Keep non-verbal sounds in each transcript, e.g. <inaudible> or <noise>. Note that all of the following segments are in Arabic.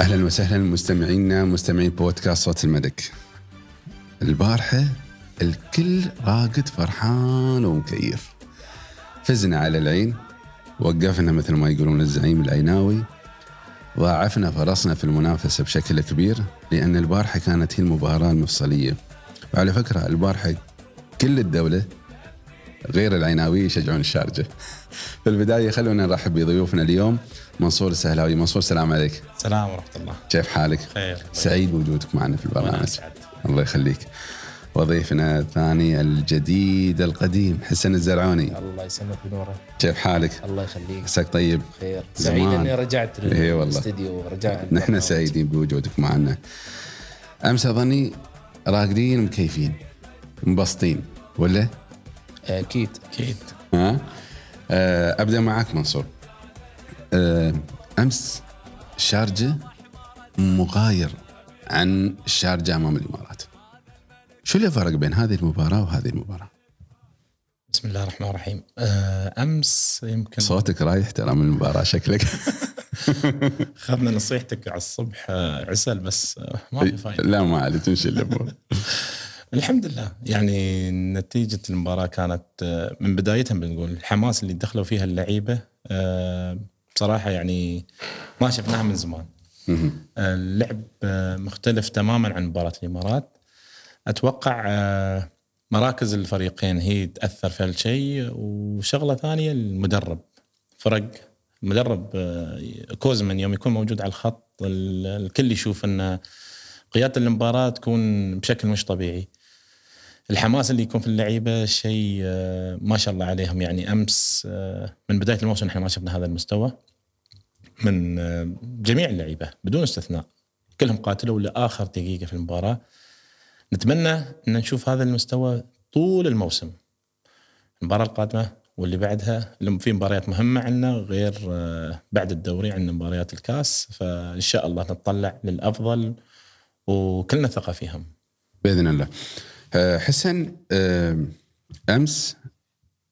أهلا وسهلا مستمعينا مستمعين بودكاست صوت الملك. البارحة الكل راقد فرحان ومكيف. فزنا على العين وقفنا مثل ما يقولون الزعيم العيناوي ضاعفنا فرصنا في المنافسة بشكل كبير لأن البارحة كانت هي المباراة المفصلية. وعلى فكرة البارحة كل الدولة غير العيناوي يشجعون الشارجة. <laughs> في البداية خلونا نرحب بضيوفنا اليوم منصور السهلاوي، منصور السلام عليك. السلام ورحمة الله كيف حالك؟ خير سعيد بوجودك معنا في البرنامج الله يخليك وضيفنا الثاني الجديد القديم حسن الزرعوني الله يسلمك بنوره كيف حالك؟ الله يخليك عساك طيب خير. سعيد إني رجعت إيه. للاستديو ورجعت نحن البرنامج. سعيدين بوجودك معنا أمس أظني راقدين مكيفين مبسطين ولا؟ أكيد أكيد ها؟ آه، أبدأ معك منصور أمس الشارجه مغاير عن الشارجه أمام الإمارات. شو اللي فرق بين هذه المباراة وهذه المباراة؟ بسم الله الرحمن الرحيم. آه، أمس يمكن صوتك رايح ترى من المباراة شكلك. <laughs> أخذنا نصيحتك على الصبح آه، عسل بس آه، ما في فايدة. لا ما علي تمشي الأمور <laughs> الحمد لله. يعني نتيجة المباراة كانت آه، من بدايتها بنقول الحماس اللي دخلوا فيها اللعيبة آه، بصراحة يعني ما شفناها من زمان. مهم. اللعب آه، مختلف تماما عن مباراة الإمارات. أتوقع آه، مراكز الفريقين هي تأثر في هالشيء وشغلة ثانية المدرب. فرق المدرب آه، كوزمان يوم يكون موجود على الخط ال- الكل يشوف أن قيادة المباراة تكون بشكل مش طبيعي. الحماس اللي يكون في اللعيبة شيء آه، ما شاء الله عليهم. يعني آه، من بداية الموسم إحنا ما شفنا هذا المستوى. من آه، جميع اللعيبة بدون استثناء. كلهم قاتلوا لآخر دقيقة في المباراة. نتمنى أن نشوف هذا المستوى طول الموسم. المباراة القادمة واللي بعدها في مباريات مهمة عندنا غير آه، بعد الدوري عندنا مباريات الكاس فإن شاء الله نتطلع للأفضل وكلنا ثقة فيهم. بإذن الله. آه، حسن أمس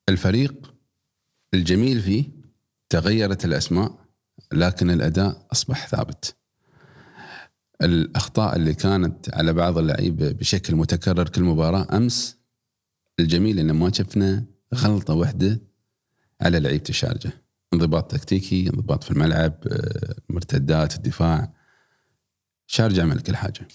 الفريق الجميل فيه تغيرت الأسماء. لكن الأداء أصبح ثابت. الأخطاء اللي كانت على بعض اللعيبة بشكل متكرر كل مباراة أمس الجميل إن ما شفنا غلطة واحدة على لعيبة الشارجة. انضباط تكتيكي انضباط في الملعب آه، مرتدات الدفاع. شارجه عمل كل حاجة.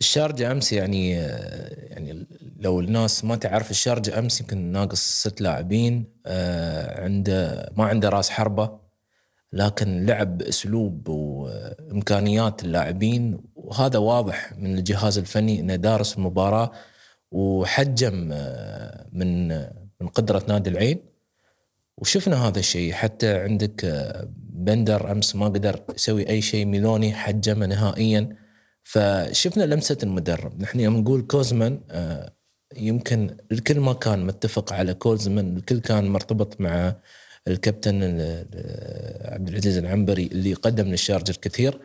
الشارجة أمس يعني آه، يعني لو الناس ما تعرف الشارجة أمس يمكن ناقص ست لاعبين آه، عنده ما عنده راس حربة. لكن لعب باسلوب وإمكانيات اللاعبين وهذا واضح من الجهاز الفني إنه دارس المباراة وحجم آه، من من قدرة نادي العين. وشفنا هذا الشيء حتى عندك آه، بندر أمس ما قدر يسوي أي شيء ميلوني حجمه نهائيا. فشفنا لمسة المدرب. نحن يوم نقول كوزمان آه، يمكن الكل ما كان متفق على كوزمان الكل كان مرتبط مع الكابتن ال- ال- عبد العزيز العنبري اللي قدم للشارجر كثير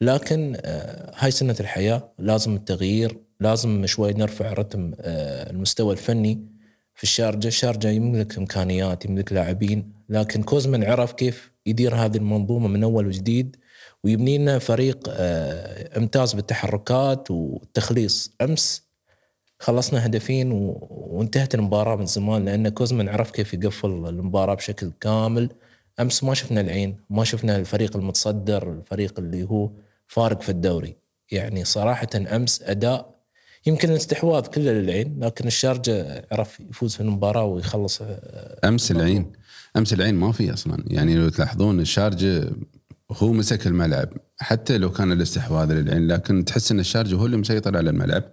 لكن آه، هاي سنة الحياة لازم التغيير لازم شوي نرفع رتم آه، المستوى الفني في الشارجة، الشارجة يملك إمكانيات يملك لاعبين لكن كوزمان عرف كيف يدير هذه المنظومة من أول وجديد ويبني لنا فريق آه، امتاز بالتحركات والتخليص أمس. خلصنا هدفين و... وانتهت المباراة من زمان لأن كوزمان عرف كيف يقفل المباراة بشكل كامل. أمس ما شفنا العين ما شفنا الفريق المتصدر الفريق اللي هو فارق في الدوري. يعني صراحة أمس أداء يمكن الاستحواذ كله للعين لكن الشارجة عرف يفوز في المباراة ويخلص آه، أمس العين أمس العين ما في أصلا. يعني لو تلاحظون الشارجة هو مسك الملعب حتى لو كان الاستحواذ للعين لكن تحس إن الشارجة هو اللي مسيطر على الملعب.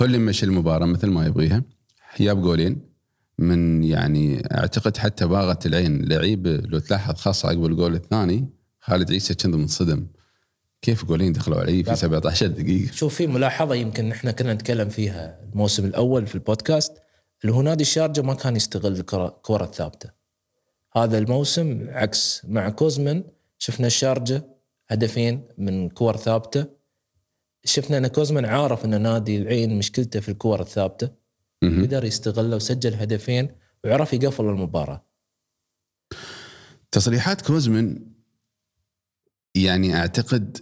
هو اللي مشي المباراة مثل ما يبغيها. جاب جولين من يعني أعتقد حتى باغت العين لعيب لو تلاحظ خاصة عقب الجول الثاني خالد عيسى كان منصدم. كيف جولين دخلوا علي في 17 دقيقة؟ شوف في ملاحظة يمكن إحنا كنا نتكلم فيها الموسم الأول في البودكاست اللي هو نادي الشارجة ما كان يستغل الكرة الثابتة. هذا الموسم عكس مع كوزمان شفنا الشارجة هدفين من كور ثابتة. شفنا أن كوزمان عارف أن نادي العين مشكلته في الكور الثابتة. قدر يستغله وسجل هدفين وعرف يقفل المباراة. تصريحات كوزمن يعني أعتقد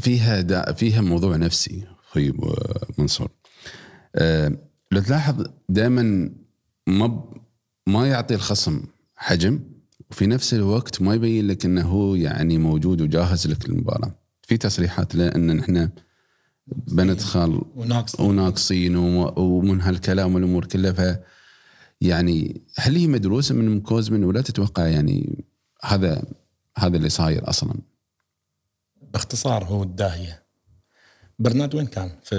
فيها دا فيها موضوع نفسي أخوي منصور. أه لو تلاحظ دائما ما ما يعطي الخصم حجم وفي نفس الوقت ما يبين لك إنه هو يعني موجود وجاهز لك للمباراة. في تصريحات لأن نحن بنت خال وناقص وناقصين وم- ومن هالكلام والأمور كلها. ف يعني هل هي مدروسة من كوزمن ولا تتوقع يعني هذا هذا اللي صاير أصلا؟ باختصار هو الداهية. برنارد وين كان؟ في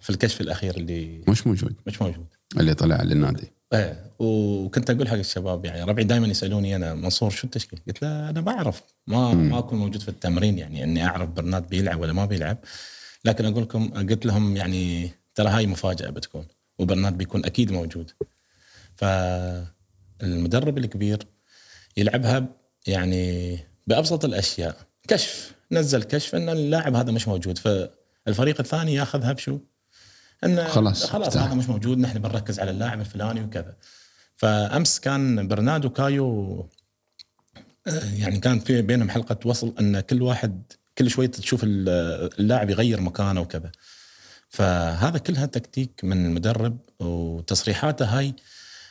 في الكشف الأخير اللي مش موجود. مش موجود. اللي طلع للنادي. إيه وكنت أقول حق الشباب يعني ربعي دائما يسألوني أنا منصور شو التشكيل؟ قلت له أنا ما أعرف. ما ما أكون موجود في التمرين يعني إني أعرف برنارد بيلعب ولا ما بيلعب. لكن أقول لكم قلت لهم يعني ترى هاي مفاجأة بتكون وبرنارد بيكون أكيد موجود فالمدرب الكبير يلعبها يعني بأبسط الأشياء كشف نزل كشف إن اللاعب هذا مش موجود فالفريق الثاني ياخذها بشو؟ انه خلاص، خلاص. هذا مش موجود نحن بنركز على اللاعب الفلاني وكذا فأمس كان برناردو كايو يعني كان في بينهم حلقة وصل إن كل واحد كل شوي تشوف ال- اللاعب يغير مكانه وكذا. فهذا كلها تكتيك من المدرب وتصريحاته هاي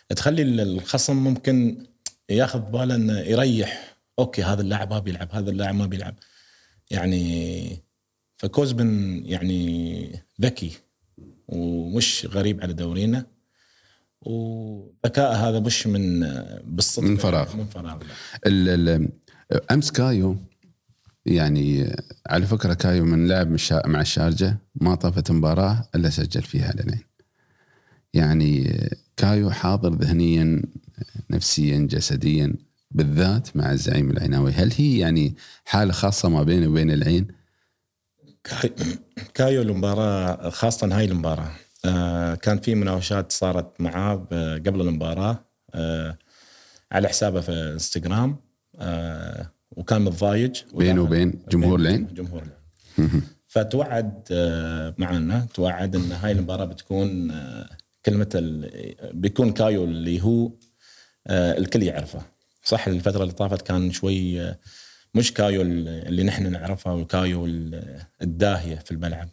تخلي الخصم ممكن ياخذ باله إنه يريح. okay هذا اللاعب ما بيلعب هذا اللاعب ما بيلعب. يعني فكوزمن يعني ذكي ومش غريب على دورينا. وذكاء هذا مش من بالصدفه من فراغ. من فراغ. أمس كايو يعني على فكرة كايو من لعب مع الشارجة ما طافت مباراة إلا سجل فيها لين يعني كايو حاضر ذهنيا نفسيا جسديا بالذات مع الزعيم العيناوي هل هي يعني حالة خاصة ما بينه وبين العين؟ كاي- كايو المباراة خاصة هاي المباراة آه، كان في مناوشات صارت معاه ب- قبل المباراة آه، على حسابه في انستغرام آه، وكان متضايج. بينه وبين جمهور العين جمهور العين فتوعد آه، معنا توعد إن هاي المباراة بتكون آه، كلمة ال- بيكون كايو اللي هو آه، الكل يعرفه. صح الفترة اللي طافت كان شوي مش كايو اللي نحن نعرفه وكايو ال- الداهية في الملعب.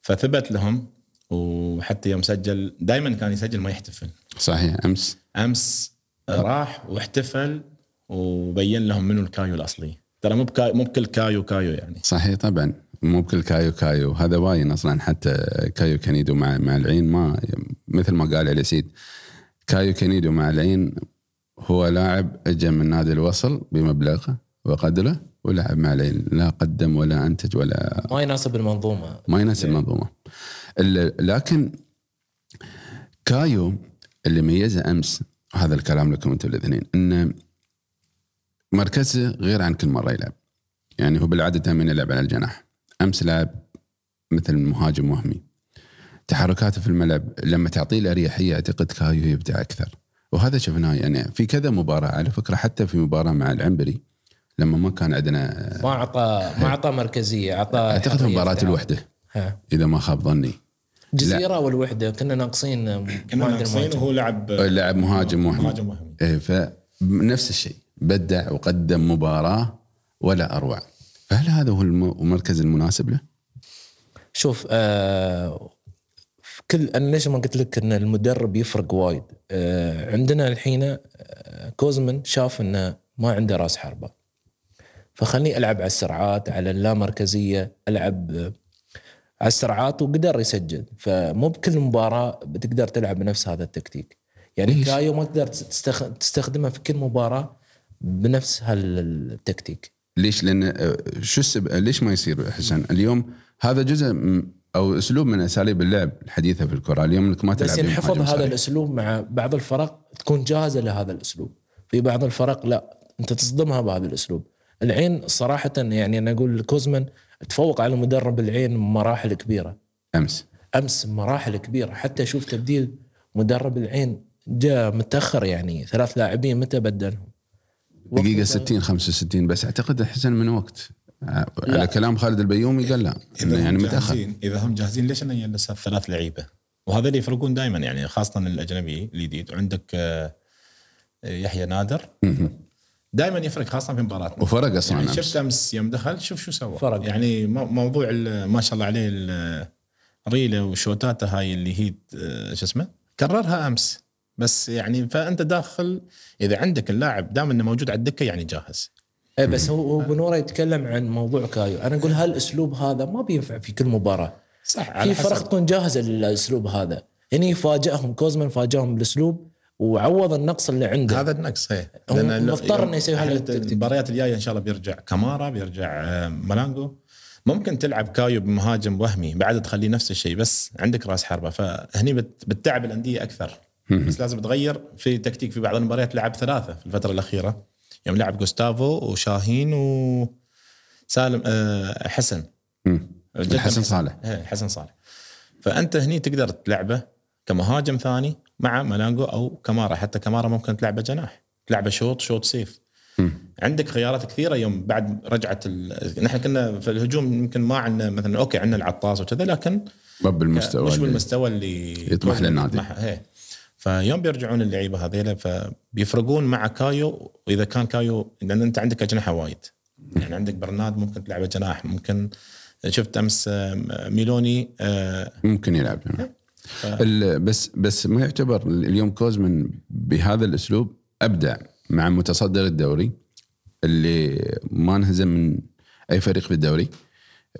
فثبت لهم وحتى يوم سجل دائما كان يسجل ما يحتفل. صحيح أمس. أمس راح واحتفل وبين لهم منو الكايو الأصلي. ترى مو بكايو مو بكل كايو كايو يعني. صحيح طبعا. مو بكل كايو كايو. هذا باين أصلا حتى كايو كنيدو مع مع العين ما مثل ما قال علي سيد كايو كنيدو مع العين هو لاعب اجى من نادي الوصل بمبلغه وقدره ولعب مع العين. لا قدم ولا أنتج ولا ما يناسب المنظومة. ما يناسب المنظومة. ال- لكن كايو اللي ميزه أمس وهذا الكلام لكم أنتم الاثنين إنه مركزه غير عن كل مرة يلعب. يعني هو بالعادة دائما يلعب على الجناح. أمس لعب مثل مهاجم وهمي. تحركاته في الملعب لما تعطيه الأريحية أعتقد كايو يبدع أكثر. وهذا شفناه يعني في كذا مباراة. على فكرة حتى في مباراة مع العنبري لما ما كان عندنا ما اعطى ما أعطى مركزية أعطى أعتقد مباراة. الوحدة. ها. إذا ما خاب ظني. جزيرة والوحدة كنا ناقصين كنا ناقصين مهاجم. وهو لعب لاعب مهاجم وهمي. مهاجم وهمي. إيه فنفس الشيء. بدع وقدم مباراة ولا أروع. فهل هذا هو الم- المركز المناسب له؟ شوف آه كل أنا ليش ما قلت لك إن المدرب يفرق وايد؟ آه عندنا الحين آه كوزمن شاف إنه ما عنده راس حربة. فخلني ألعب على السرعات على اللامركزية ألعب آه، على السرعات وقدر يسجل. فمو بكل مباراة بتقدر تلعب بنفس هذا التكتيك. يعني؟ كايو ما تقدر تستخ- تستخدمه في كل مباراة بنفس هالتكتيك ليش؟ لأن آه، شو السبب ليش ما يصير حسن؟ اليوم هذا جزء أو أسلوب من أساليب اللعب الحديثة في الكرة، اليوم إنك ما تلعب بس ينحفظ بمهاجم هذا. الأسلوب مع بعض الفرق تكون جاهزة لهذا الأسلوب. في بعض الفرق لا. أنت تصدمها بهذا الأسلوب. العين صراحة يعني أنا أقول كوزمان تفوق على مدرب العين بمراحل كبيرة. أمس. أمس مراحل كبيرة. حتى شوف تبديل مدرب العين جاء متأخر يعني. ثلاث لاعبين متى بدلهم؟ دقيقة وقت- 60 65 بس. أعتقد حسن من وقت. آه، على كلام خالد البيومي قال لا إنه هم يعني متأخر. إذا هم جاهزين ليش أنا يلبس ثلاث لعيبة؟ وهذا اللي يفرقون دائما يعني خاصة الأجنبي الجديد. وعندك آه، يحيى نادر. دائما يفرق خاصة في مباراتنا وفرق أصلا يعني أمس. شفت أمس يوم دخل شوف شو سوى. فرق. يعني مو- موضوع ال- ما شاء الله عليه ال- ريلة وشوتاته هاي اللي هي آه، شو اسمه؟ كررها أمس. بس يعني فأنت داخل إذا عندك اللاعب دام إنه موجود على الدكة يعني جاهز. إيه بس هو هو بنوره يتكلم عن موضوع كايو. أنا أقول هالاسلوب هذا ما بينفع في كل مباراة؟ صح في فرق تكون جاهزة للأسلوب هذا. هني فاجئهم كوزمان فاجئهم بالأسلوب وعوض النقص اللي عنده. هذا النقص إيه. مضطر إنه يسوي هالتكتيك. المباريات الجاية إن شاء الله بيرجع كامارا بيرجع آه، مالانجو ممكن تلعب كايو بمهاجم وهمي بعد تخليه نفس الشيء بس عندك راس حربة. فهني بت- بتتعب الأندية أكثر. بس لازم تغير في تكتيك في بعض المباريات. لعب ثلاثة في الفترة الأخيرة. يوم لعب جوستافو وشاهين وسالم آه، حسن. حسن صالح. إيه حسن صالح. فأنت هني تقدر تلعبه كمهاجم ثاني مع ملانجو أو كمارا. حتى كمارا ممكن تلعبه جناح تلعبه شوط شوط سيف. مم. عندك خيارات كثيرة يوم بعد رجعت ال... نحن كنا في الهجوم يمكن ما عندنا مثلا okay عندنا العطاس وكذا لكن ما بالمستوى مش بالمستوى اللي يطمح للنادي. يطمح- إيه. فيوم بيرجعون اللعيبة هذيلا فبيفرقون مع كايو وإذا كان كايو لأن أنت عندك اجنحه وايد. يعني عندك برناد ممكن تلعبه جناح ممكن شفت أمس آه، ميلوني آه، ممكن يلعب هنا. ال- بس بس ما يعتبر اليوم كوزمن بهذا الأسلوب أبدع مع متصدر الدوري اللي ما انهزم من أي فريق في الدوري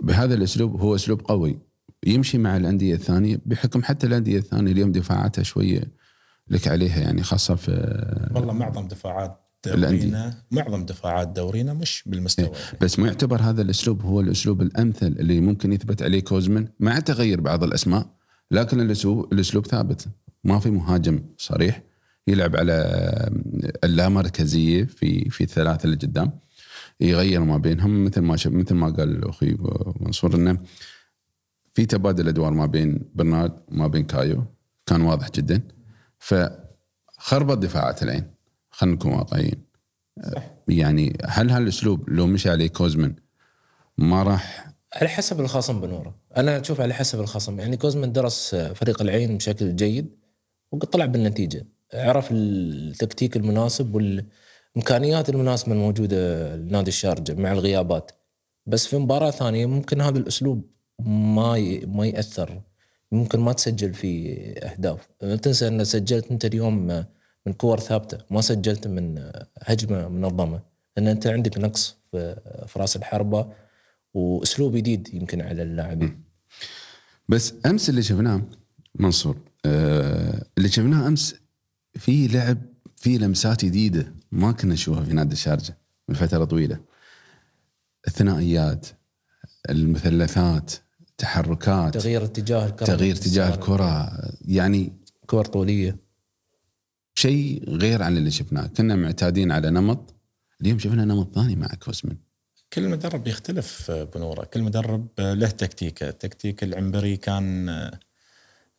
بهذا الأسلوب هو أسلوب قوي. يمشي مع الأندية الثانية بحكم حتى الأندية الثانية اليوم دفاعاتها شوية لك عليها يعني خاصة في والله معظم دفاعات. دورينا معظم دفاعات دورينا مش بالمستوى بس ما يعتبر هذا الأسلوب هو الأسلوب الأمثل اللي ممكن يثبت عليه كوزمن مع تغير بعض الأسماء لكن الأسلوب الأسلوب ثابت. ما في مهاجم صريح يلعب على اللامركزية في في الثلاثة اللي قدام. يغير ما بينهم مثل ما شف مثل ما قال أخوي منصور إنه في تبادل أدوار ما بين برنارد وما بين كايو. كان واضح جدا. فخربط دفاعات العين. خلينا نكون واقعيين. يعني هل هالأسلوب لو مشى عليه كوزمن ما راح على حسب الخصم بنوره أنا أشوف على حسب الخصم. يعني كوزمان درس فريق العين بشكل جيد وطلع بالنتيجة. عرف التكتيك المناسب والإمكانيات المناسبة الموجودة لنادي الشارجة مع الغيابات. بس في مباراة ثانية ممكن هذا الأسلوب ما ي... ما يأثر. ممكن ما تسجل في أهداف. لا تنسى أن سجلت أنت اليوم من كور ثابتة ما سجلت من هجمة منظمة. لأن أنت عندك نقص في رأس الحربة وأسلوب جديد يمكن على اللاعبين. بس أمس اللي شفناه منصور آه اللي شفناه أمس في لعب في لمسات جديدة ما كنا نشوفها في نادي الشارجة من فترة طويلة. الثنائيات المثلثات تحركات تغيير اتجاه الكرة. تغيير اتجاه الكرة. يعني كور طولية. شيء غير عن اللي شفناه. كنا معتادين على نمط. اليوم شفنا نمط ثاني مع كوزمن كل مدرب يختلف بنورة. كل مدرب له تكتيكه. تكتيك العنبري كان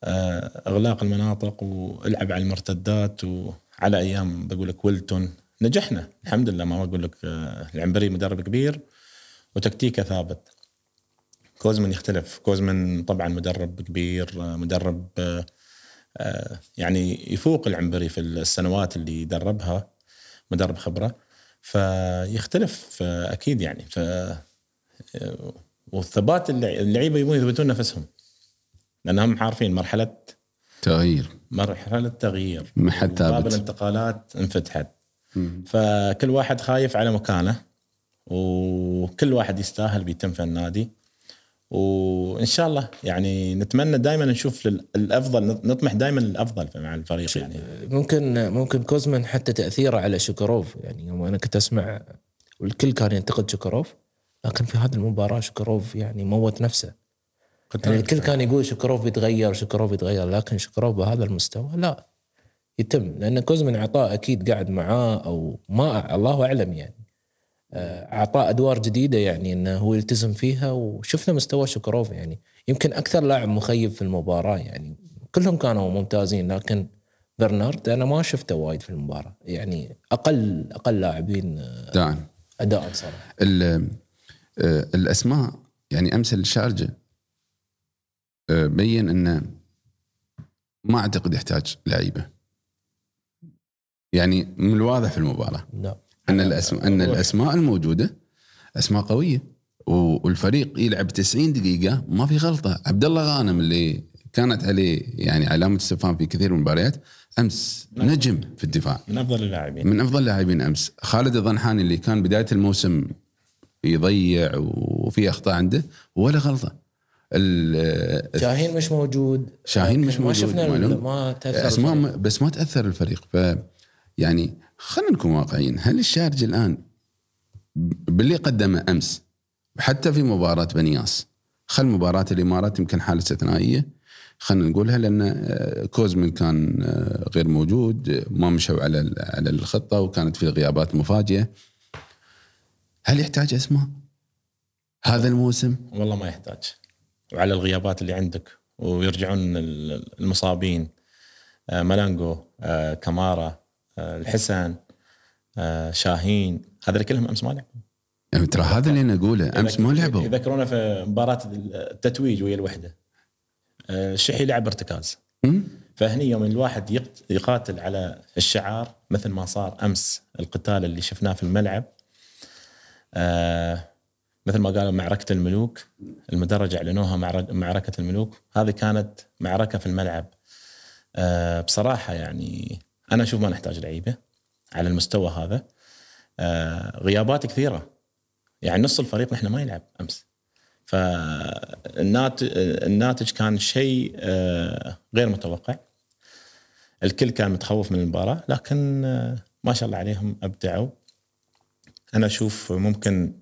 آه، أغلاق المناطق وألعب على المرتدات وعلى أيام بقول لك ويلتون. نجحنا. الحمد لله ما أقول لك آه، العنبري مدرب كبير وتكتيكه ثابت. كوزمن يختلف. كوزمن طبعا مدرب كبير مدرب آه، يعني يفوق العنبري في السنوات اللي دربها مدرب خبرة. فيختلف أكيد يعني. ف آه، والثبات اللع- اللعيبة يبون يثبتون نفسهم. لأنهم عارفين مرحلة تغيير. مرحلة تغيير. ما حد ثابت. الانتقالات انفتحت. فكل واحد خايف على مكانه وكل واحد يستاهل بيتم في النادي. وإن شاء الله يعني نتمنى دائما نشوف الأفضل نطمح دائما للأفضل مع الفريق يعني. ممكن ممكن كوزمان حتى تأثيره على شوكروف يعني يوم أنا كنت أسمع والكل كان ينتقد شوكروف لكن في هذه المباراة شوكروف يعني موت نفسه. يعني الكل كان يقول شوكروف بيتغير شوكروف بيتغير لكن شوكروف بهذا المستوى لا يتم. لأن كوزمان اعطاه أكيد قاعد معاه أو ما الله أعلم يعني. أعطاه أدوار جديدة يعني إنه هو يلتزم فيها وشفنا مستوى شوكروف يعني. يمكن أكثر لاعب مخيب في المباراة يعني. كلهم كانوا ممتازين لكن برنارد أنا ما شفته وايد في المباراة. يعني أقل أقل لاعبين آه، دائما اداء صراحة. آه، الأسماء يعني أمس الشارجة آه، بين إنه ما أعتقد يحتاج لعيبة. يعني من الواضح في المباراة. لا أن الاسماء أن الأسماء الموجودة أسماء قوية. والفريق يلعب 90 دقيقة ما في غلطة. عبد الله غانم اللي كانت عليه يعني علامة استفهام في كثير من المباريات أمس نجم في الدفاع. من أفضل اللاعبين. من أفضل اللاعبين أمس. خالد الضنحاني اللي كان بداية الموسم يضيع وفي أخطاء عنده ولا غلطة. شاهين مش موجود. شاهين مش ما موجود، شفنا معلوم. ما تأثر أسماء الفريق. ما- بس ما تأثر الفريق. ف يعني خلينا نكون واقعيين. هل الشارجه الآن باللي قدمه أمس حتى في مباراة بنياس خل مباراة الإمارات يمكن حالة استثنائيه خلينا نقولها لأن آه، كوزمن كان آه، غير موجود ما مشوا على على الخطة وكانت في غيابات مفاجئة. هل يحتاج أسماء؟ هذا الموسم؟ والله ما يحتاج. وعلى الغيابات اللي عندك ويرجعون ال- المصابين. آه، ملانجو كمارا الحسن آه، شاهين هذول كلهم أمس ما لعبوا. يعني ترى هذا اللي أنا أقوله أمس ما لعبوا. يذكرونا في مباراة التتويج ويا الوحدة. آه، الشحي لعب ارتكاز؟ فهني يوم الواحد يقاتل على الشعار مثل ما صار أمس القتال اللي شفناه في الملعب. آه مثل ما قالوا معركة الملوك المدرج أعلنوها معرك- معركة الملوك. هذه كانت معركة في الملعب. آه بصراحة يعني أنا أشوف ما نحتاج لعيبة على المستوى هذا. آه غيابات كثيرة. يعني نص الفريق نحن ما يلعب أمس. فالناتج الناتج كان شيء آه، غير متوقع. الكل كان متخوف من المباراة لكن آه، ما شاء الله عليهم أبدعوا. أنا أشوف ممكن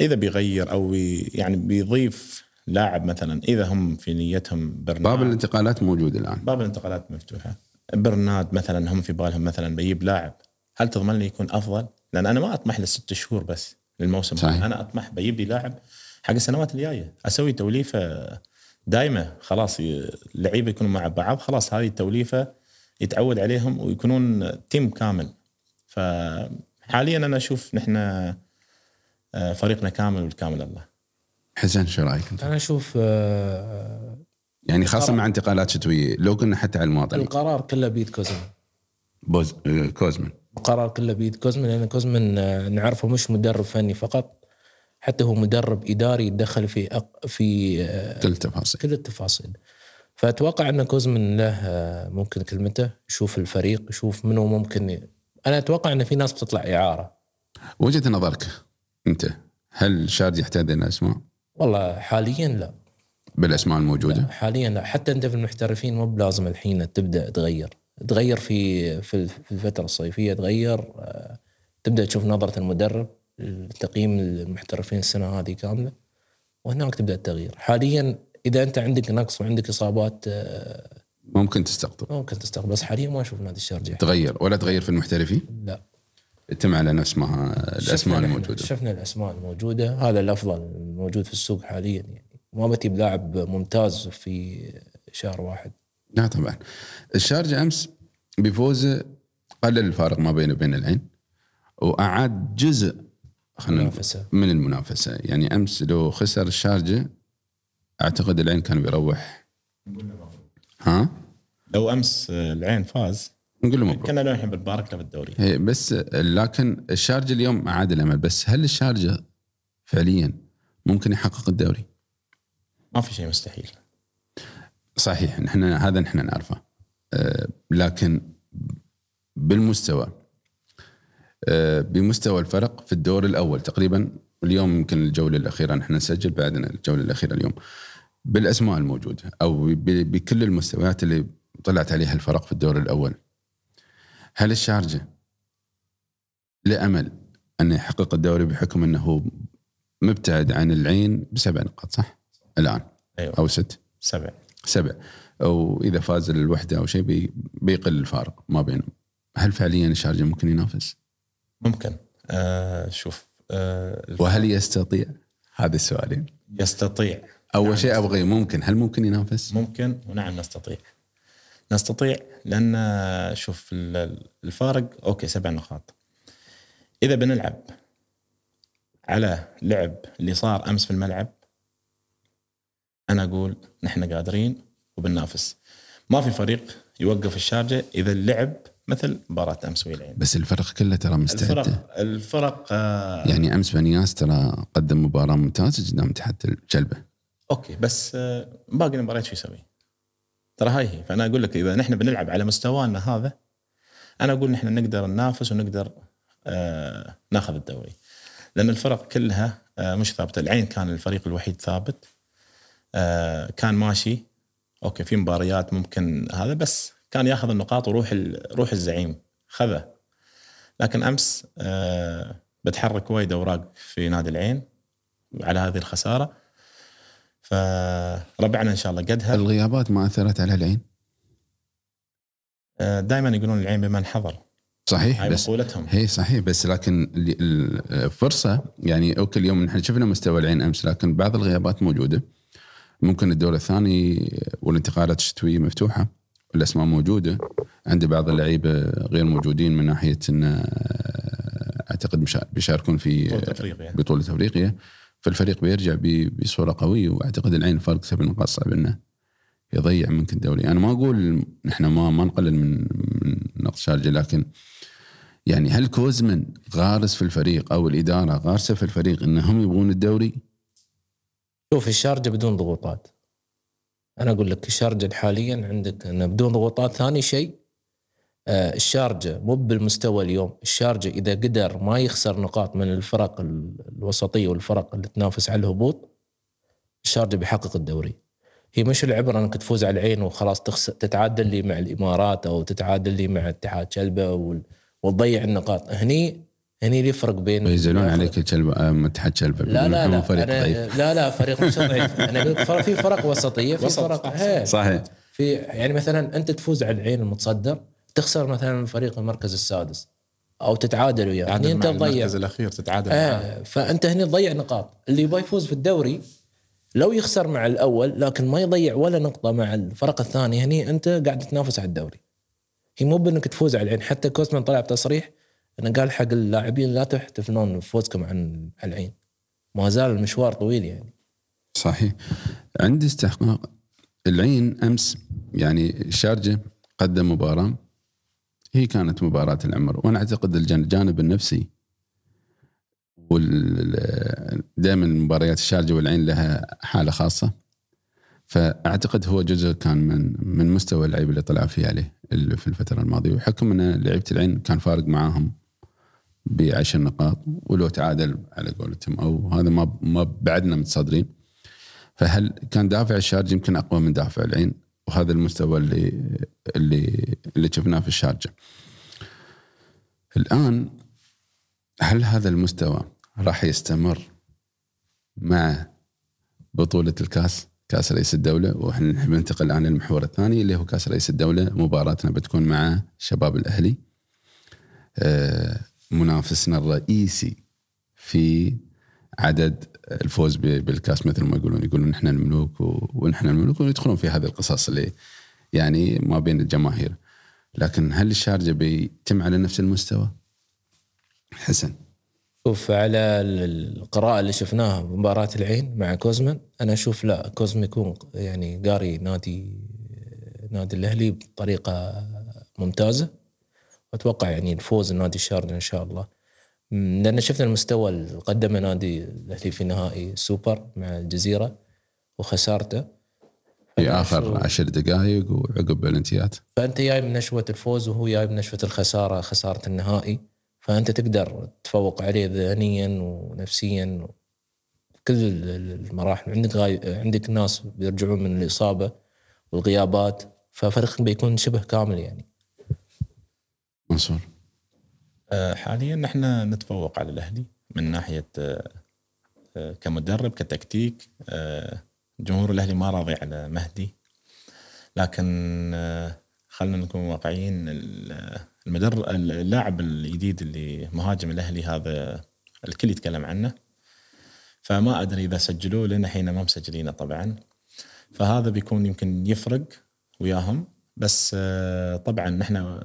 إذا بيغير أو يعني بيضيف لاعب مثلا إذا هم في نيتهم برنامج. باب الانتقالات موجود الآن. باب الانتقالات مفتوحة. برناد مثلا هم في بالهم مثلا بيجيب لاعب. هل تضمن لي يكون أفضل؟ لأن أنا ما أطمح لست شهور بس للموسم. صحيح. أنا أطمح بيجيب لي لاعب حق السنوات الجاية. أسوي توليفة دائمه خلاص اللعيبه يكونوا مع بعض. خلاص هذه التوليفة يتعود عليهم ويكونون تيم كامل. فحاليا أنا أشوف نحن آه، فريقنا كامل والكامل الله. حسن شو رأيك أنت؟ أنا أشوف آه، يعني خاصة مع انتقالات شتوية. لو كنا حتى على المواطن. القرار كله بيد كوزمن. بوز آه، كوزمن. القرار كله بيد كوزمن لأن كوزمن آه، نعرفه مش مدرب فني فقط حتى هو مدرب إداري يتدخل في أق... في آه، كل التفاصيل. كل التفاصيل. فأتوقع أن كوزمن له ممكن كلمته يشوف الفريق يشوف منو ممكن. أنا أتوقع أن في ناس بتطلع إعارة. وجهة نظرك أنت هل الشارج يحتاج إلى أسماء؟ والله حاليا لا. بالأسماء الموجودة؟ حاليا لا. حتى أنت في المحترفين مو بلازم الحين تبدأ تغير. تغير في في الفترة الصيفية تغير. آه، تبدأ تشوف نظرة المدرب تقييم المحترفين السنة هذه كاملة وهناك تبدأ التغيير. حاليا إذا أنت عندك نقص وعندك إصابات آه، ممكن تستقطب. ممكن تستقبل بس حاليا ما أشوف نادي الشارجة. تغير. ولا تغير في المحترفين؟ لا. تم على نفس ما الأسماء الموجودة. شفنا الأسماء الموجودة. هذا الأفضل الموجود في السوق حاليا يعني. ما بتي بلاعب ممتاز في شهر واحد. لا طبعا. الشارجه أمس بفوزه قلل الفارق ما بينه وبين العين وأعاد جزء خلينا نقول منافسه من المنافسة. يعني أمس لو خسر الشارجه أعتقد العين كان بيروح. ها؟ لو أمس العين فاز نقول له مبروك. كنا بنبارك له بالدوري هي بس لكن الشارجه اليوم اعاد الأمل. بس هل الشارجه فعليا ممكن يحقق الدوري؟ ما في شيء مستحيل. صحيح نحن هذا نحن نعرفه. أه، لكن بالمستوى أه، بمستوى الفرق في الدور الأول تقريبا اليوم يمكن الجولة الأخيرة نحن نسجل بعدنا الجولة الأخيرة اليوم بالأسماء الموجودة أو بكل المستويات اللي طلعت عليها الفرق في الدور الأول. هل الشارجة لأمل انه يحقق الدوري بحكم أنه مبتعد عن العين بسبع نقاط صح؟ الآن. أيوه. أو ست. سبع. سبع. أو إذا فاز الوحدة أو شيء بي بيقل الفارق ما بينهم. هل فعليا الشارجه ممكن ينافس؟ ممكن. آه شوف آه وهل يستطيع؟ هذا السؤالين يستطيع. أول نعم. شيء أبغى ممكن. هل ممكن ينافس؟ ممكن ونعم نستطيع. نستطيع لأن آه، شوف ال- الفارق أوكي سبع نقاط. إذا بنلعب على لعب اللي صار أمس في الملعب أنا أقول نحن قادرين وبننافس. ما في فريق يوقف الشارجة إذا اللعب مثل مباراة أمس ويا العين بس الفرق كله ترى مستعدة. الفرق الفرق آه يعني أمس بنياس ترى قدم مباراة ممتازة قدام اتحاد كلباء. okay بس آه باقي المباريات شو يسوي؟ ترى هاي هي. فأنا أقول لك إذا نحن بنلعب على مستوانا هذا أنا أقول نحن نقدر ننافس ونقدر آه ناخذ الدوري. لأن الفرق كلها آه مش ثابتة. العين كان الفريق الوحيد ثابت. كان ماشي. okay في مباريات ممكن هذا بس كان ياخذ النقاط وروح روح الزعيم خذه. لكن أمس آه بتحرك وايد أوراق في نادي العين على هذه الخسارة. فربعنا إن شاء الله قدها. الغيابات ما أثرت على العين؟ آه دائما يقولون العين بمن حضر. صحيح هاي بس مقولتهم. هي صحيح بس لكن الفرصه يعني أوكي اليوم نحن شفنا مستوى العين أمس لكن بعض الغيابات موجودة. ممكن الدور الثاني والانتقالات الشتوية مفتوحة الأسماء موجودة. عندي بعض اللعيبة غير موجودين من ناحية إن أعتقد بيشاركون في بطولة أفريقيا. بطولة أفريقيا. فالفريق بيرجع بصورة قوية وأعتقد العين فرق سبع نقاط صعب إنه يضيع ممكن الدوري أنا ما أقول نحن ما ما نقلل من من نقص شارجة لكن يعني هل كوزمن غارس في الفريق أو الإدارة غارسة في الفريق إنهم يبغون الدوري؟ شوف الشارجة بدون ضغوطات. أنا أقول لك الشارجة حاليا عندك إنه بدون ضغوطات. ثاني شيء آه، الشارجة مو بالمستوى اليوم. الشارجة إذا قدر ما يخسر نقاط من الفرق الوسطية والفرق اللي تنافس على الهبوط الشارجة بيحقق الدوري. هي مش العبره إنك تفوز على العين وخلاص تخسر تتعادل لي مع الإمارات أو تتعادل لي مع اتحاد شلبة وتضيع النقاط. هني هني اللي يفرق بين يزعلون عليك كلبة اتحاد شلبة لا لا لا فريق أنا ضعيف. لا لا فريق مش ضعيف. أنا أقول في فرق وسطية في وسط، فرق صح، هي. صحيح. في يعني مثلا أنت تفوز على العين المتصدر تخسر مثلا فريق المركز السادس أو تتعادل وياه. هني أنت تضيع المركز الأخير تتعادل معاه. آه فأنت هني تضيع نقاط. اللي يبغى يفوز في الدوري لو يخسر مع الأول لكن ما يضيع ولا نقطة مع الفرق الثانية هني أنت قاعد تنافس على الدوري. هي مو بأنك تفوز على العين حتى كوزمان طلع بتصريح انه قال حق اللاعبين لا تحتفلون بفوزكم عن العين. ما زال المشوار طويل يعني. صحيح. عندي استحقاق. العين أمس يعني الشارجه قدم مباراة. هي كانت مباراة العمر. وأنا أعتقد الجان- الجانب النفسي دائما مباريات الشارجة والعين لها حالة خاصة. فأعتقد هو جزء كان من من مستوى اللعيبه اللي طلع فيه عليه في الفترة الماضية. وحكم إن لعيبة العين كان فارق معاهم بعشر نقاط ولو تعادل على قولتهم أو هذا ما ما بعدنا متصدرين فهل كان دافع الشارجه يمكن أقوى من دافع العين وهذا المستوى اللي اللي اللي شفناه في الشارجه. الآن هل هذا المستوى راح يستمر مع بطولة الكاس كاس رئيس الدولة؟ وإحنا نحب ننتقل الآن للمحور الثاني اللي هو كاس رئيس الدولة. مباراتنا بتكون مع شباب الأهلي. آه، منافسنا الرئيسي في عدد الفوز بالكاس مثل ما يقولون يقولون إحنا الملوك ونحن الملوك ويدخلون في هذه القصص اللي يعني ما بين الجماهير. لكن هل الشارجه بيتم على نفس المستوى؟ حسن. شوف على ال- القراءة اللي شفناها بمباراة العين مع كوزمان أنا أشوف لا كوزمان يكون يعني قاري نادي نادي الأهلي بطريقة ممتازة. وأتوقع يعني الفوز النادي الشارجة إن شاء الله. م، لأن شفنا المستوى اللي قدمه نادي الأهلي في نهائي السوبر مع الجزيرة وخسارته. في آخر عشر دقائق وعقب الانتهاءات فأنت جاي من نشوة الفوز وهو جاي من نشوة الخسارة خسارة النهائي. فأنت تقدر تفوق عليه ذهنيا ونفسيا. كل ال- ال- المراحل عندك غاي... عندك ناس بيرجعون من الإصابة والغيابات ففريقك بيكون شبه كامل يعني. منصور. آه، حاليا نحن نتفوق على الأهلي من ناحية آه، آه، كمدرب كتكتيك. جمهور الأهلي ما راضي على مهدي. لكن خلينا نكون واقعيين ال- المدرب اللاعب الجديد اللي مهاجم الأهلي هذا الكل يتكلم عنه. فما أدري إذا سجلوه لنا حين ما مسجلينه طبعا. فهذا بيكون يمكن يفرق وياهم. بس طبعا نحن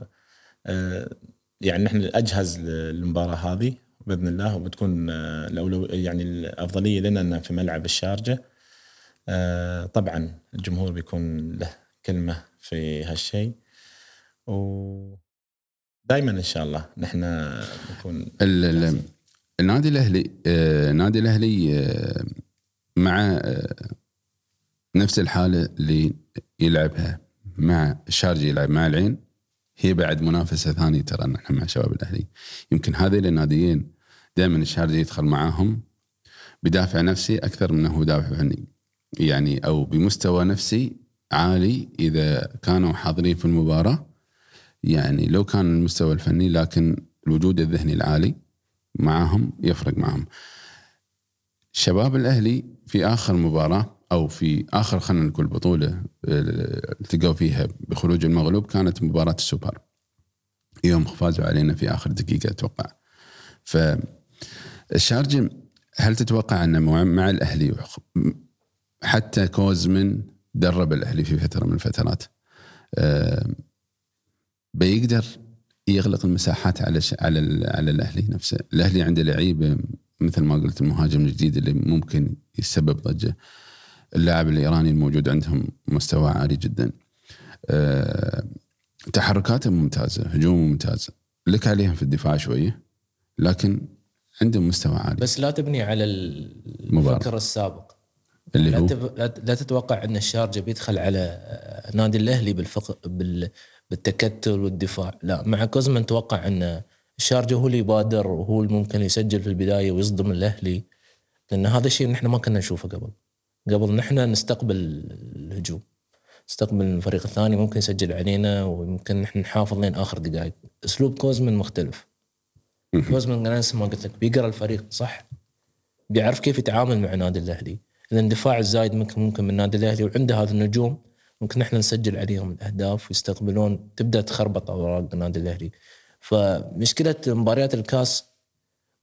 يعني نحن اجهز للمباراة هذه بإذن الله وبتكون آه، الأولو يعني الأفضلية لنا أن في ملعب الشارجة. آه، طبعا الجمهور بيكون له كلمة في هالشيء. و دائما إن شاء الله نحن نكون ال- ال- النادي الأهلي آه، النادي الأهلي آه، مع آه، نفس الحالة اللي يلعبها مع الشارجي يلعب مع العين. هي بعد منافسة ثانية ترى نحن مع شباب الأهلي. يمكن هذين الناديين دائما الشارجي يدخل معاهم بدافع نفسي أكثر من إنه دافع فني. يعني أو بمستوى نفسي عالي إذا كانوا حاضرين في المباراة. يعني لو كان المستوى الفني لكن الوجود الذهني العالي معاهم يفرق معهم شباب الأهلي في آخر مباراة أو في آخر خلينا نقول بطولة آه، التقوا فيها بخروج المغلوب كانت مباراة السوبر. يوم فازوا علينا في آخر دقيقة أتوقع. فالشارجي هل تتوقع انه مع- الأهلي حتى كوزمن درب الأهلي في فترة من الفترات؟ آه، بيقدر يغلق المساحات على ش... على ال... على الأهلي نفسه، الأهلي عنده لعيبة مثل ما قلت المهاجم الجديد اللي ممكن يسبب ضجة. اللاعب الإيراني الموجود عندهم مستوى عالي جدا. أه... تحركاته ممتازة، هجومه ممتازه، لك عليهم في الدفاع شوية لكن عندهم مستوى عالي. بس لا تبني على. الفكر السابق. اللي لا, هو؟ تب... لا تتوقع أن الشارجه بيدخل على آه، نادي الأهلي بالفق... بال... بالتكتل والدفاع. لا مع كوزمان توقع أن الشارجه هو اللي يبادر وهو اللي ممكن يسجل في البداية ويصدم الأهلي. لأن هذا الشيء نحن ما كنا نشوفه قبل. قبل نحن نستقبل الهجوم. نستقبل الفريق الثاني ممكن يسجل علينا ويمكن نحن نحافظ لين آخر دقائق. أسلوب كوزمان مختلف. كوزمان أنا نفس ما قلت لك بيقرأ الفريق صح؟ بيعرف كيف يتعامل مع نادي الأهلي. الاندفاع الزايد ممكن ممكن من نادي الأهلي وعنده هذا النجوم ممكن إحنا نسجل عليهم الأهداف ويستقبلون تبدأ تخربط أوراق النادي الأهلي. فمشكلة مباريات الكاس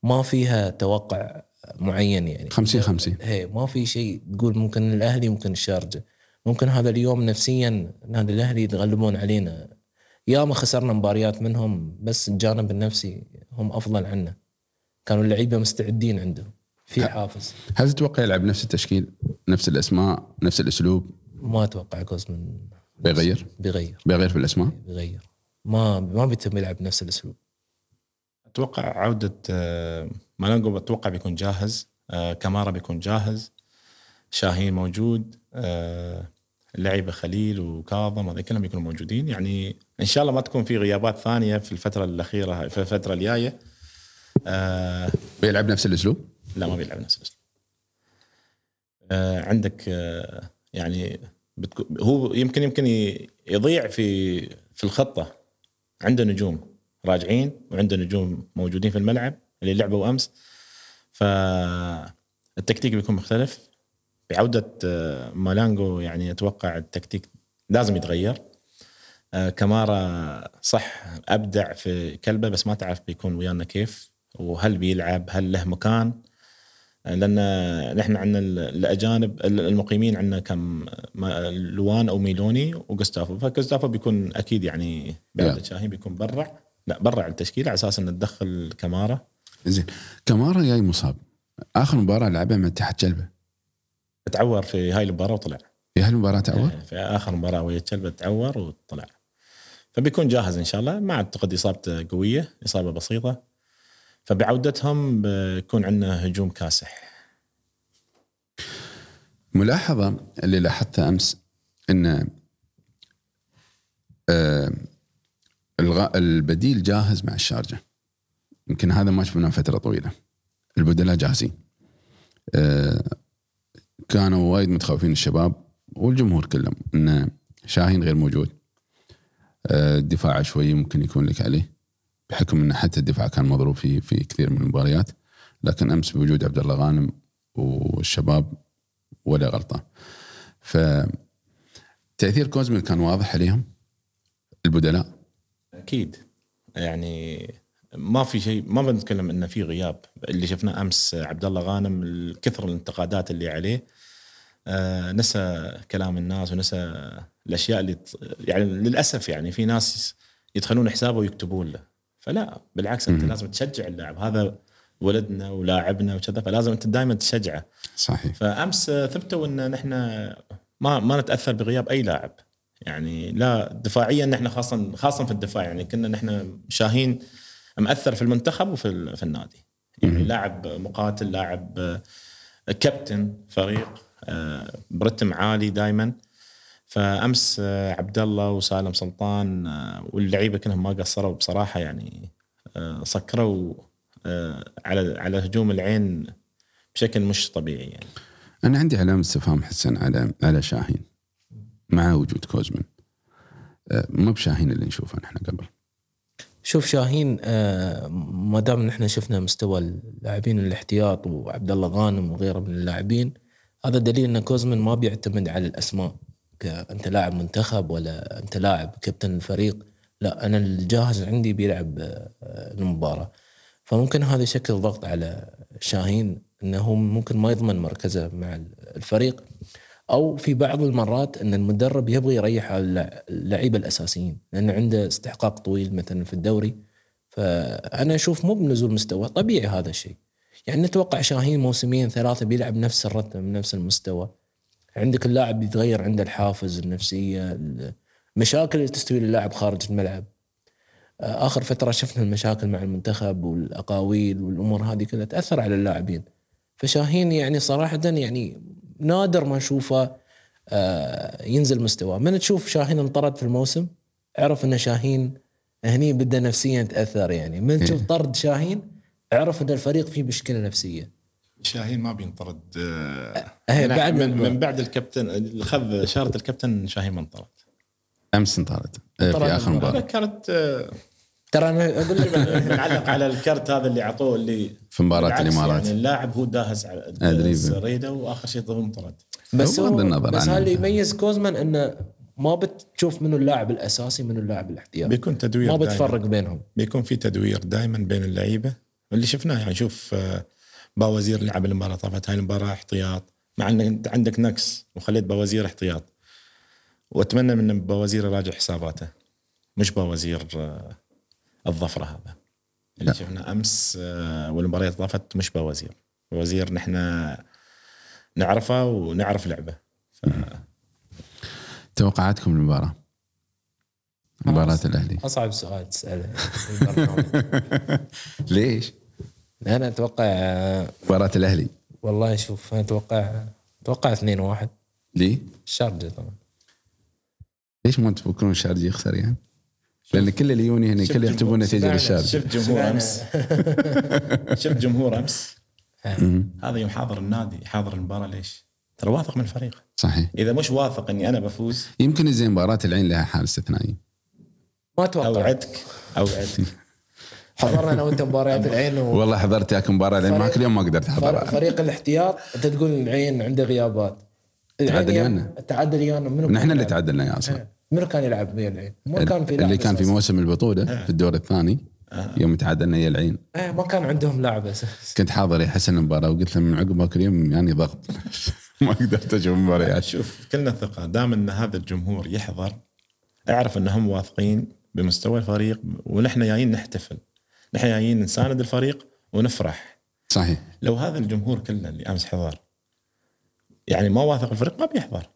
ما فيها توقع معين يعني. 50 50 هي ما في شيء تقول ممكن الأهلي ممكن الشارجة. ممكن هذا اليوم نفسيا نادي الأهلي يتغلبون علينا. ياما خسرنا مباريات منهم بس الجانب النفسي هم أفضل عنا. كانوا اللعيبة مستعدين عندهم في حافز. هل تتوقع يلعب نفس التشكيل نفس الأسماء نفس الأسلوب؟ ما أتوقع كوزمن بيغير؟ بيغير. بيغير في الأسماء؟ بيغير. ما ما بيتم يلعب نفس الأسلوب. أتوقع عودة آه، مالانجو أتوقع بيكون جاهز. آه، كمارا بيكون جاهز. شاهين موجود. آه، اللعيبه خليل وكاظم هذول كلهم بيكونوا موجودين. يعني إن شاء الله ما تكون في غيابات ثانية في الفترة الأخيرة في الفترة الجاية. آه، بيلعب نفس الأسلوب؟ لا ما بيلعب نفس الأسلوب. آه، عندك آه، يعني بتكو- هو يمكن يمكن يضيع في في الخطة. عنده نجوم راجعين وعنده نجوم موجودين في الملعب. اللي لعبوا امس فالتكتيك بيكون مختلف. بعودة آه، مالانجو يعني أتوقع التكتيك لازم يتغير. آه، كمارا صح أبدع في كلبه بس ما تعرف بيكون ويانا كيف وهل بيلعب هل له مكان. لأن نحن عندنا الأجانب المقيمين عندنا كم لوان أو ميلوني وجوستافو فجوستافو بيكون أكيد يعني بعد Yeah. شاهين بيكون برع. لا برع التشكيلة على أساس إنه تدخل كمارا زين. كمارا جاي مصاب. آخر مباراة لعبها مع اتحاد جلبه. تعور في هاي المباراة وطلع. في هالمباراه تعور؟ في آخر مباراة ويا تشلبه تعور وطلع. فبيكون جاهز إن شاء الله. ما اعتقد إصابته قوية إصابة بسيطة. فبعودتهم بيكون عندنا هجوم كاسح. ملاحظة اللي لاحظتها أمس إن آه البديل جاهز مع الشارجة. يمكن هذا ما شفناه فترة طويلة. البدلاء جاهزين. آه كانوا وايد متخوفين الشباب والجمهور كلهم ان شاهين غير موجود. آه الدفاع شوي ممكن يكون لك عليه بحكم إن حتى الدفاع كان مضروب في في كثير من المباريات. لكن أمس بوجود عبد الله غانم والشباب ولا غلطة. ف تأثير كوزمن كان واضح عليهم البدلاء. أكيد. يعني ما في شيء ما بنتكلم إنه في غياب. اللي شفناه أمس عبد الله غانم كثر الانتقادات اللي عليه آه نسى كلام الناس ونسى الأشياء اللي يعني للأسف يعني في ناس يدخلون حسابه ويكتبون له. فلا بالعكس أنت. لازم تشجع اللاعب. هذا ولدنا ولاعبنا وكذا فلازم أنت دائما تشجعه. صحيح. فأمس ثبتوا إن نحن ما ما نتأثر بغياب أي لاعب. يعني لا دفاعيا نحن خاصه خاصه في الدفاع. يعني كنا نحن شاهين مأثر في المنتخب وفي في النادي. يعني لاعب مقاتل لاعب آه، كابتن فريق آه، برتم عالي دائما فأمس آه، عبد الله وسالم سلطان واللعيبة كلهم ما قصروا بصراحة يعني سكروا على على هجوم العين بشكل مش طبيعي يعني. أنا عندي علامة استفهام حسن على على شاهين مع وجود كوزمن مو بشاهين اللي نشوفه نحن قبل. شوف شاهين آه، ما دام نحن شفنا مستوى اللاعبين الاحتياط وعبد الله غانم وغيره من اللاعبين هذا دليل إن كوزمن ما بيعتمد على الأسماء ك- أنت لاعب منتخب ولا أنت لاعب كابتن الفريق. لا أنا الجاهز عندي بيلعب آه، المباراة. فممكن هذا يشكل ضغط على شاهين إنه ممكن ما يضمن مركزه مع الفريق. أو في بعض المرات أن المدرب يبغى يريح اللع- اللعيبة الأساسيين لأن عنده استحقاق طويل مثلا في الدوري. فأنا أشوف مو بنزول مستوى طبيعي هذا الشيء. يعني نتوقع شاهين موسمين ثلاثة بيلعب نفس الرتم نفس المستوى. عندك اللاعب يتغير عنده الحافز النفسية المشاكل اللي تستوي للاعب خارج الملعب. آخر فترة شفنا المشاكل مع المنتخب والأقاويل والأمور هذه كلها تأثر على اللاعبين. فشاهين يعني صراحة يعني نادر ما نشوفه آه، ينزل مستواه من تشوف شاهين انطرد في الموسم؟ اعرف إن شاهين هني بدا نفسيا تأثر يعني. من تشوف طرد شاهين؟ اعرف إن الفريق فيه مشكلة نفسية. شاهين ما بينطرد إيه، من, بعد من, من بعد الكابتن اللي خذ شاره الكابتن شاهين ما انطرد. أمس انطرد آه، في آخر. مباراة. كانت آه، ترى أنا أقول لك <laughs> بنعلق على الكرت هذا اللي أعطوه اللي في مباراة الإمارات. يعني اللاعب هو داهز على أدري. الزريده وآخر شيء هو انطرد بس بغض هو النظر بس هذا اللي يميز كوزمان إنه ما بتشوف منه اللاعب الأساسي منه اللاعب الاحتياطي. بيكون تدوير ما دايماً. بتفرق بينهم. بيكون في تدوير دائما بين اللعيبة. اللي شفناه يعني شوف آه، باوزير لعب المباراة طافت هاي المباراة احتياط. مع ان انت عندك نقص وخليت باوزير احتياط. وأتمنى من باوزير يراجع حساباته. مش باوزير آه، الظفره هذا. اللي شفنا أمس آه، والمباريات طافت مش باوزير باوزير نحن نعرفه ونعرف لعبه. ف- توقعاتكم المباراه مباراة الأهلي. أصعب سؤال تسأله. <laughs> ليش؟ أنا أتوقع مباراة الأهلي. والله شوف أنا أتوقع أتوقع 2 1 ليه؟ الشارجه طبعا. ليش ما تفكرون الشارجي يخسر يعني؟ لأن كل اللي يوني هنا كل يحسبون نتيجة للشارجي شفت <laughs> جمهور أمس. شفت جمهور أمس. هذا يوم حاضر النادي حاضر المباراة ليش؟ ترى واثق من الفريق. صحيح. إذا مش واثق إني أنا بفوز. يمكن زين مباراة العين لها حال استثنائي ما أتوقع. أوعدك. أوعدك. <laughs> حضرنا أنا وأنت مباريات العين و... والله حضرت ياك مباراة العين. معك اليوم ما قدرت احضرها فريق الاحتياط أنت تقول العين عنده غيابات. تعادل يا- ويانا. تعادل ويانا منو نحن اللي؟ تعادلنا يا أصلا منو كان يلعب ويا العين؟ ما كان في اللي كان في. موسم البطولة في الدور الثاني يوم تعادلنا يا العين. إيه ما كان عندهم لاعب اساسي كنت حاضر يا حسن المباراة وقلت له من عقب هاك اليوم يعني ضغط. <laughs> ما قدرت أشوف مباريات شوف كلنا ثقة. دام إن هذا الجمهور يحضر اعرف إنهم واثقين بمستوى الفريق ونحن جايين نحتفل. نحن جايين نساند الفريق ونفرح. صحيح. لو هذا الجمهور كله اللي أمس حضر يعني ما واثق الفريق ما بيحضر.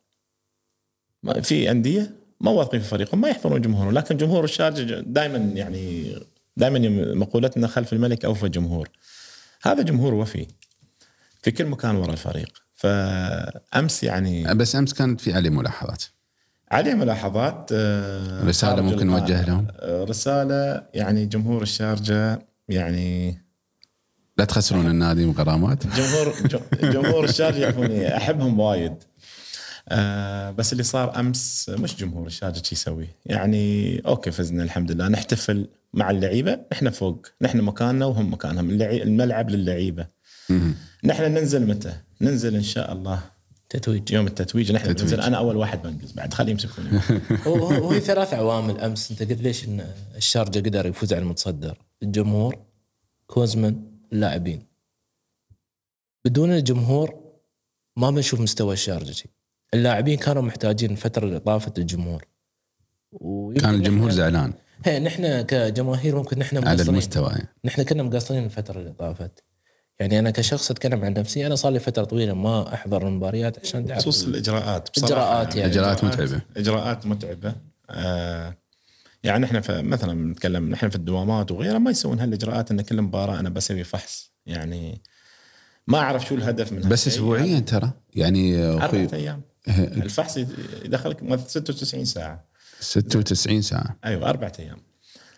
ما في أندية ما واثقين في فريقهم ما يحضرون جمهورهم لكن جمهور الشارجه دائما يعني دائما مقولتنا خلف الملك أوفى جمهور هذا جمهور وفي في كل مكان وراء الفريق فأمس يعني بس أمس كانت في عليه ملاحظات عليه ملاحظات آه، خارج ممكن. نوجه لهم؟ آه، رسالة يعني جمهور الشارجة يعني لا تخسرون النادي وغرامات جمهور جمهور الشارجة يعرفوني أحبهم وايد آه بس اللي صار أمس مش جمهور الشارجه شو يسوي؟ يعني أوكي فزنا الحمد لله نحتفل مع اللعيبة. إحنا فوق. نحن مكاننا وهم مكانهم. اللعي- الملعب للعيبة. نحن ننزل متى؟ ننزل إن شاء الله تتويج. يوم التتويج. نحن تتويج. ننزل. أنا أول واحد بنقز بعد. خليه يمسكوني <laughs> هو هو ثلاث عوامل أمس. أنت قلت ليش إن الشارجة قدر يفوز على المتصدر؟ الجمهور كوزمان اللاعبين. بدون الجمهور ما بنشوف مستوى الشارجة. اللاعبين كانوا محتاجين الفترة اللي طافت الجمهور كان الجمهور زعلان. هي نحن كجماهير ممكن نحن على مقصرين. المستوى يعني. نحن كنا مقصرين الفترة اللي طافت يعني أنا كشخص أتكلم عن نفسي أنا صار لي فترة طويلة ما أحضر المباريات عشان تعرف خصوص الإجراءات. بصراحة إجراءات يعني. إجراءات متعبة. اجراءات متعبة. آه يعني إحنا مثلا نتكلم نحن في الدوامات وغيرها ما يسوون هالإجراءات إن كل مباراة أنا بسوي فحص. يعني ما أعرف شو الهدف من بس. اسبوعيا ترى. يعني أربع أخوي أيام. الفحص يدخلك مثلا 96 ساعة. 96 ساعة. أيوه أربع أيام.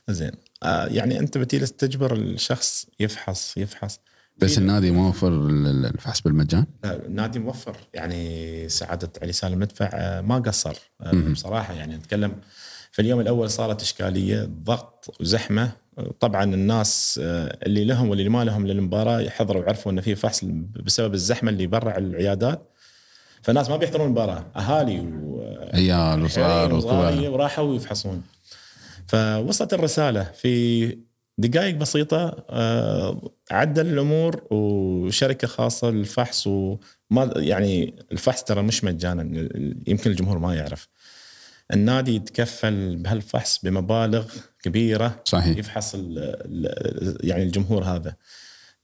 زين. آه يعني أنت بتجلس تجبر الشخص يفحص يفحص؟ بس النادي موفر ال- الفحص بالمجان؟ لا، النادي موفر. يعني سعادة علي سالم مدفع آه، ما قصر. آه، بصراحة يعني نتكلم في اليوم الأول صارت إشكالية ضغط وزحمة. طبعا الناس آه، اللي لهم واللي ما لهم للمباراة حضروا وعرفوا إن في فحص بسبب الزحمة اللي برا العيادات. فالناس ما بيحضرون المباراه أهالي و عيال وصغار وصغار وكبار وراحوا يفحصون فوصلت الرسالة في دقائق بسيطة آه، عدل الأمور وشركة خاصة للفحص وما يعني الفحص ترى مش مجانا يمكن الجمهور ما يعرف. النادي يتكفل بهالفحص بمبالغ كبيرة صحيح. يفحص ال ال يعني الجمهور هذا.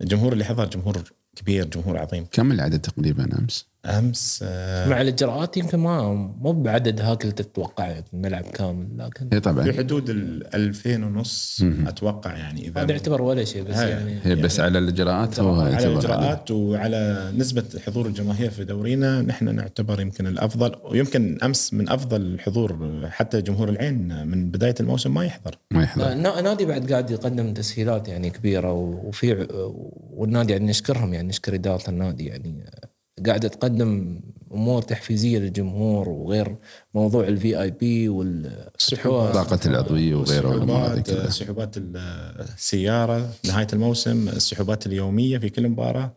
الجمهور اللي حضر جمهور كبير جمهور عظيم. كم العدد تقريبا أمس؟ أمس آه، مع الإجراءات يمكن ما مو بعدد هاك اللي تتوقع الملعب كامل لكن اي طبعا في حدود ال 2000 ونص أتوقع يعني إذا هذا يعتبر ولا شيء بس هاي. يعني هي بس على الإجراءات هو على. الإجراءات وعلى نسبة حضور الجماهير في دورينا نحن نعتبر يمكن الأفضل ويمكن أمس من أفضل الحضور حتى جمهور العين من بداية الموسم ما يحضر ما يحضر لا، النادي بعد قاعد يقدم تسهيلات يعني كبيرة وفي والنادي يعني نشكرهم يعني نشكر إدارة النادي يعني قاعدة تقدم أمور تحفيزية للجمهور وغير موضوع الفي اي بي والسحوات طاقة العضوية وغيره سحوبات السيارة نهاية الموسم السحوبات اليومية في كل مباراة.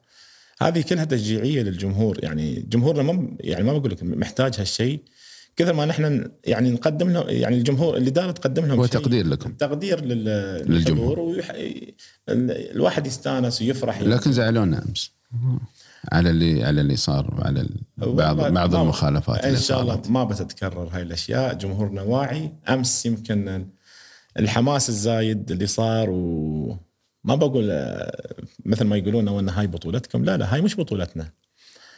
هذه كلها تشجيعية للجمهور. يعني جمهورنا ما يعني ما بقول لك محتاج هالشيء. كثر ما نحن يعني نقدم له يعني الجمهور الإدارة تقدم لهم هو تقدير لكم. تقدير لل- للجمهور. للجمهور ويح... ال- الواحد يستانس ويفرح. لكن زعلونا أمس. على اللي على اللي صار وعلى بعض ما- بعض ما- المخالفات إن شاء الله ما بتتكرر هاي الأشياء. جمهورنا واعي. أمس يمكن الحماس الزايد اللي صار وما بقول آه، مثل ما يقولون إن هاي بطولتكم. لا لا هاي مش بطولتنا.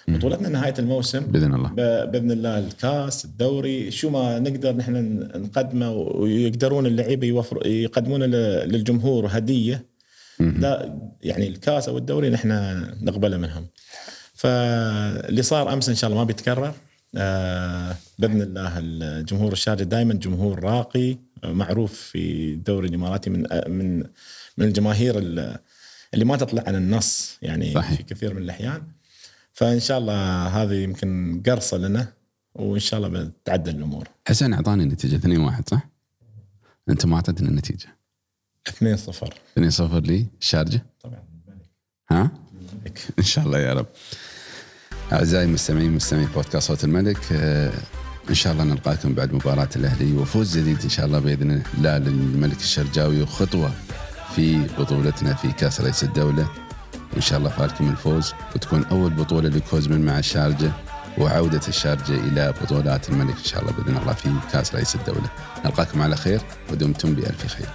بطولتنا نهاية الموسم. بإذن الله. بإذن الله الكاس الدوري شو ما نقدر نحن نقدمه ويقدرون اللعيبة يوفر يقدمون للجمهور هدية. لا يعني الكاس أو الدوري نحن نقبله منهم. فاللي صار أمس إن شاء الله ما بيتكرر. آه بإذن الله الجمهور الشارجه دائما جمهور راقي معروف في الدوري الإماراتي من آه، من من الجماهير ال- اللي ما تطلع عن النص يعني صحيح. في كثير من الأحيان. فإن شاء الله هذه يمكن قرصة لنا وإن شاء الله بتعدل الأمور. حسين أعطاني النتيجه 2 1 صح؟ أنت ما اعطيتني النتيجه 2 0 2 0 لي. الشارجه طبعا ها؟ إن شاء الله يا رب. أعزائي المستمعين مستمعي بودكاست صوت الملك آه، إن شاء الله نلقاكم بعد مباراة الأهلي وفوز جديد إن شاء الله بإذن الله. للملك الشرجاوي وخطوه في بطولتنا في كأس رئيس الدولة. وان شاء الله فالكم الفوز وتكون أول بطولة لكوزمن مع الشارجه وعودة الشارجة إلى بطولات الملك إن شاء الله بإذن الله في كأس رئيس الدولة. نلقاكم على خير ودمتم بألف خير.